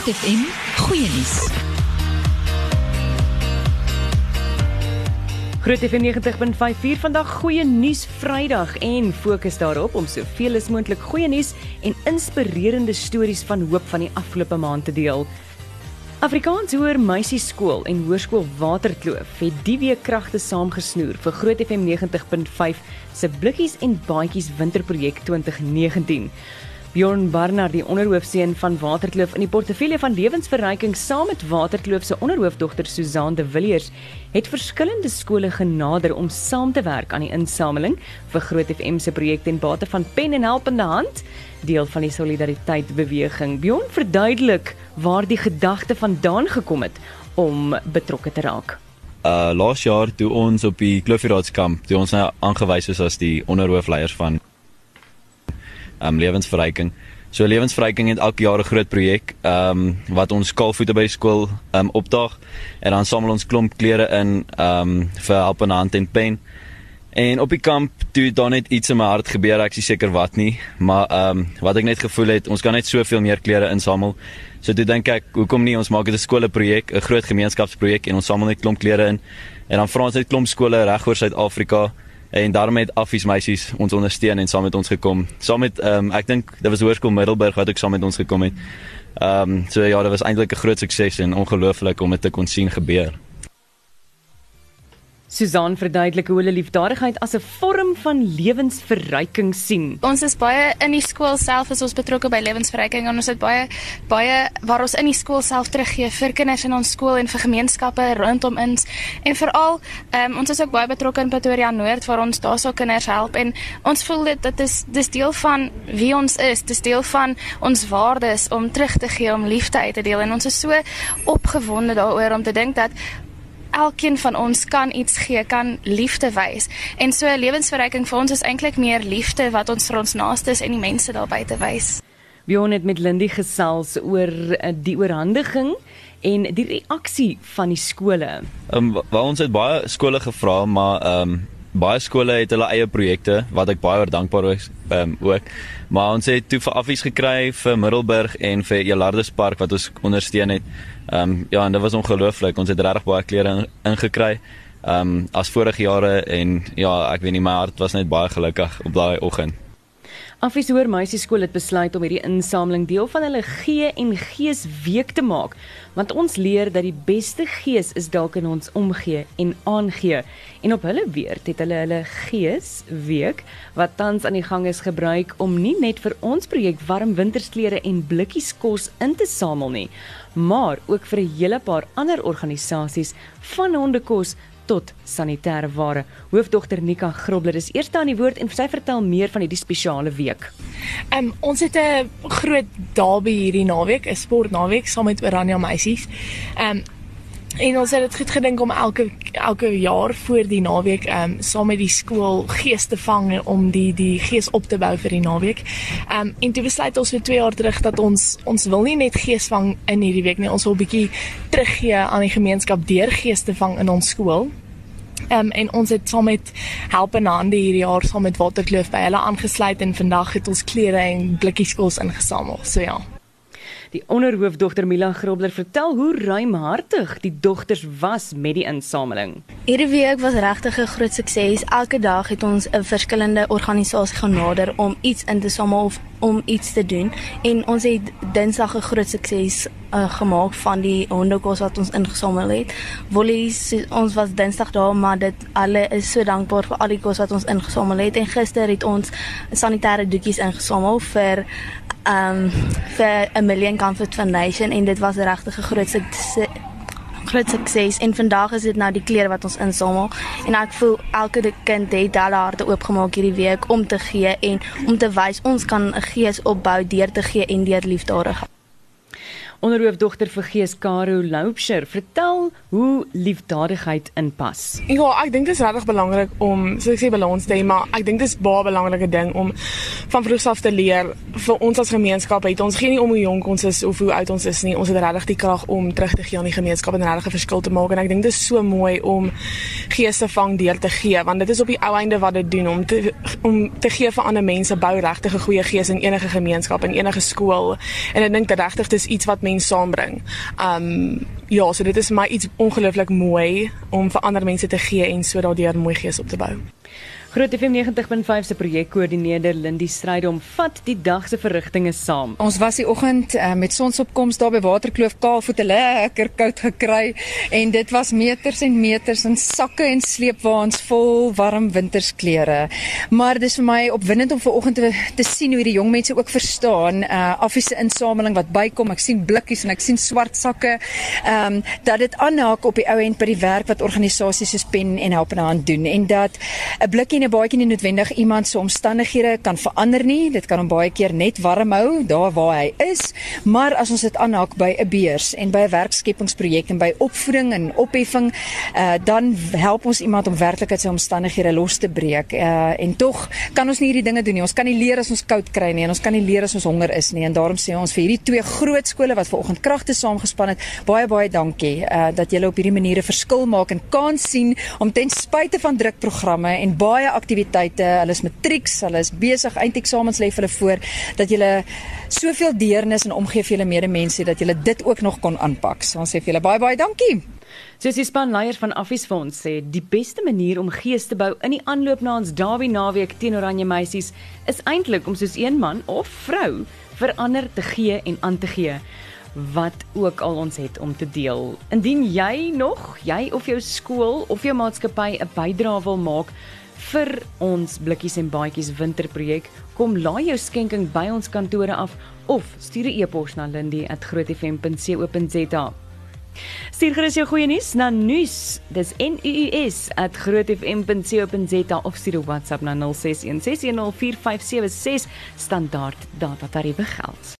Groot FM goeie nuus. Groot FM 90.54 vandag goeie nuus Vrydag en fokus daarop om soveel as moontlik goeie nuus en inspirerende stories van hoop van die afgelope maand te deel. Afrikaans Hoër Meisieskool en Hoërskool Waterkloof het die week kragte saamgesnoer vir Groot FM 90.5 se blikkies en baadjies winterprojek 2019. Bjorn Barnard, die onderhoofseun van Waterkloof in die portefeulje van lewensverryking saam met Waterkloof se onderhoofdogter Susan de Villiers, het verskillende skole genader om saam te werk aan die insameling vir Groot FM se projek ten bate van Pen en Helpende Hand, deel van die solidariteit beweging. Bjorn verduidelik waar die gedagte vandaan gekom het om betrokke te raak. Uh laas jaar toe ons op die Kloofieraadskamp, toe ons nou aangewys is as die onderhoofleiers van um lewensverryking. So lewensverryking het elke jaar 'n groot projek um wat ons kaalvoete by skool um opdaag en dan samel ons klomp klere in um vir help aan hand en pen. En op die kamp toe daar net iets in my hart gebeur, ek is seker wat nie, maar um wat ek net gevoel het, ons kan net soveel meer klere insamel. So toe dink ek, hoekom nie ons maak dit 'n skoolprojek, 'n groot gemeenskapsprojek en ons samel net klomp klere in. En dan vra ons net klomp skole reg oor Suid-Afrika en daarmee het Affies meisies ons ondersteun en saam met ons gekom. Saam met ehm um, ek dink dit was Hoërskool Middelburg wat ook saam met ons gekom het. Ehm um, so ja, dit was eintlik 'n groot sukses en ongelooflik om dit te kon sien gebeur. Susan verduidelik hoe hulle liefdadigheid as 'n vorm van lewensverryking sien. Ons is baie in die skool self is ons betrokke by lewensverryking en ons het baie baie waar ons in die skool self teruggee vir kinders in ons skool en vir gemeenskappe rondom ons. En veral um, ons is ook baie betrokke in Pretoria Noord waar ons daarso kinders help en ons voel dit dit is dis deel van wie ons is, dis deel van ons waardes om terug te gee om liefde uit te deel. En ons is so opgewonde daaroor om te dink dat elkeen van ons kan iets gee, kan liefde wys. En so lewensverryking vir ons is eintlik meer liefde wat ons vir ons naastes en die mense daar buite wys. Bjorn het met Lindy gesels oor eh, die oorhandiging en die reaksie van die skole. Ehm um, waar ons het baie skole gevra, maar ehm um, baie skole het hulle eie projekte wat ek baie dankbaar is um, ook. Maar ons het toe vir affies gekry vir Middelburg en vir Elardus Park wat ons ondersteun het. Ehm um, ja, en dit was ongelooflik. Ons het regtig baie klere ingekry. Ehm um, as vorige jare en ja, ek weet nie my hart was net baie gelukkig op daai oggend. Afishoor Meisieskool het besluit om hierdie insameling deel van hulle gee en gees week te maak, want ons leer dat die beste gees is dalk in ons omgee en aangee. En op hulle weerd het hulle hulle gees week wat tans aan die gang is gebruik om nie net vir ons projek warm wintersklere en blikkies kos in te samel nie, maar ook vir 'n hele paar ander organisasies van hondekos tot sanitêre ware. Hoofdogter Nika Grobler is eerste aan die woord en sy vertel meer van hierdie spesiale week. Um, ons het 'n groot derby hierdie naweek, 'n sportnaweek saam met Oranje meisies. Um En ons het dit goed gedink om elke elke jaar voor die naweek ehm um, saam met die skool gees te vang om die die gees op te bou vir die naweek. Ehm um, en toe besluit ons vir 2 jaar terug dat ons ons wil nie net gees vang in hierdie week nie, ons wil 'n bietjie teruggee aan die gemeenskap deur gees te vang in ons skool. Ehm um, en ons het saam met help en hande hierdie jaar saam met Waterkloof by hulle aangesluit en vandag het ons klere en blikkies kos ingesamel. So ja. Die onderhoofdogter Mila Grobler vertel hoe ruimhartig die dogters was met die insameling. Hierdie week was regtig 'n groot sukses. Elke dag het ons 'n verskillende organisasie genader om iets in te samel of om iets te doen. En ons het Dinsdag 'n groot sukses uh, gemaak van die hondekos wat ons ingesamel het. Wollies ons was Dinsdag daar maar dit alle is so dankbaar vir al die kos wat ons ingesamel het. En gister het ons sanitêre doekies ingesamel vir um vir 'n Million Comfort Foundation. En dit was regtig 'n groot sukses groot sukses en vandag is dit nou die klere wat ons insamel. En ek voel elke kind het hulle harte oopgemaak hierdie week om te gee en om te wys ons kan 'n gees opbou deur te gee en deur liefdadigheid Onderhoofdogter vir Gees Karo Loupsher, vertel hoe liefdadigheid inpas. Ja, ek dink dit is regtig belangrik om, soos ek sê, balans te hê, maar ek dink dit is baie belangrike ding om van vroeg af te leer vir ons as gemeenskap. Het ons geen nie om hoe jonk ons is of hoe oud ons is nie. Ons het regtig die krag om terug te gee aan die gemeenskap en regtig 'n verskil te maak en ek dink dit is so mooi om geeste vang deel te gee want dit is op die ou einde wat dit doen om te om te gee vir ander mense bou regtig 'n goeie gees in enige gemeenskap en enige skool. En ek dink regtig dis iets wat mense saambring. Um ja, so dit is my iets ongelooflik mooi om vir ander mense te gee en so daardeur mooi gees op te bou. Groot FM 90.5 se projekkoördineerder Lindie Strydom vat die dag se verrigtinge saam. Ons was die oggend uh, met sonsopkoms daar by Waterkloof Kaalvoete lekker koud gekry en dit was meters en meters en sakke en sleepwaens vol warm wintersklere. Maar dis vir my opwindend om vanoggend te, te sien hoe die jong mense ook verstaan uh affiese insameling wat bykom. Ek sien blikkies en ek sien swart sakke. Ehm um, dat dit aanhaak op die ou end by die werk wat organisasies soos Pen en Help in Hand doen en dat 'n blikkie en 'n baadjie nie noodwendig iemand se omstandighede kan verander nie. Dit kan hom baie keer net warm hou daar waar hy is. Maar as ons dit aanhaak by 'n beurs en by 'n werkskepingsprojek en by opvoeding en opheffing, uh, dan help ons iemand om werklik uit sy omstandighede los te breek. Uh, en tog kan ons nie hierdie dinge doen nie. Ons kan nie leer as ons koud kry nie en ons kan nie leer as ons honger is nie. En daarom sê ons vir hierdie twee groot skole wat vanoggend kragte saamgespan het, baie baie dankie uh, dat julle op hierdie maniere verskil maak en kan sien om ten spyte van drukprogramme en baie aktiwiteite, hulle is matrieks, hulle is besig, eindeksamens lê vir hulle voor dat jy soveel deernis en omgee vir julle medemense dat jy dit ook nog kon aanpak. So ons sê vir julle baie baie dankie. Soos die spanleier van Affies Fonds sê, die beste manier om gees te bou in die aanloop na ons Derby naweek teen Oranje meisies is eintlik om soos een man of vrou vir ander te gee en aan te gee wat ook al ons het om te deel. Indien jy nog, jy of jou skool of jou maatskappy 'n bydrae wil maak vir ons blikkies en baadjies winterprojek, kom laai jou skenking by ons kantore af of stuur 'n e-pos na lindy@grootfm.co.za. Stuur gerus jou goeie nuus na nuus. Dis N U U S @grootfm.co.za of stuur 'n WhatsApp na 0616104576 standaard data tariewe geld.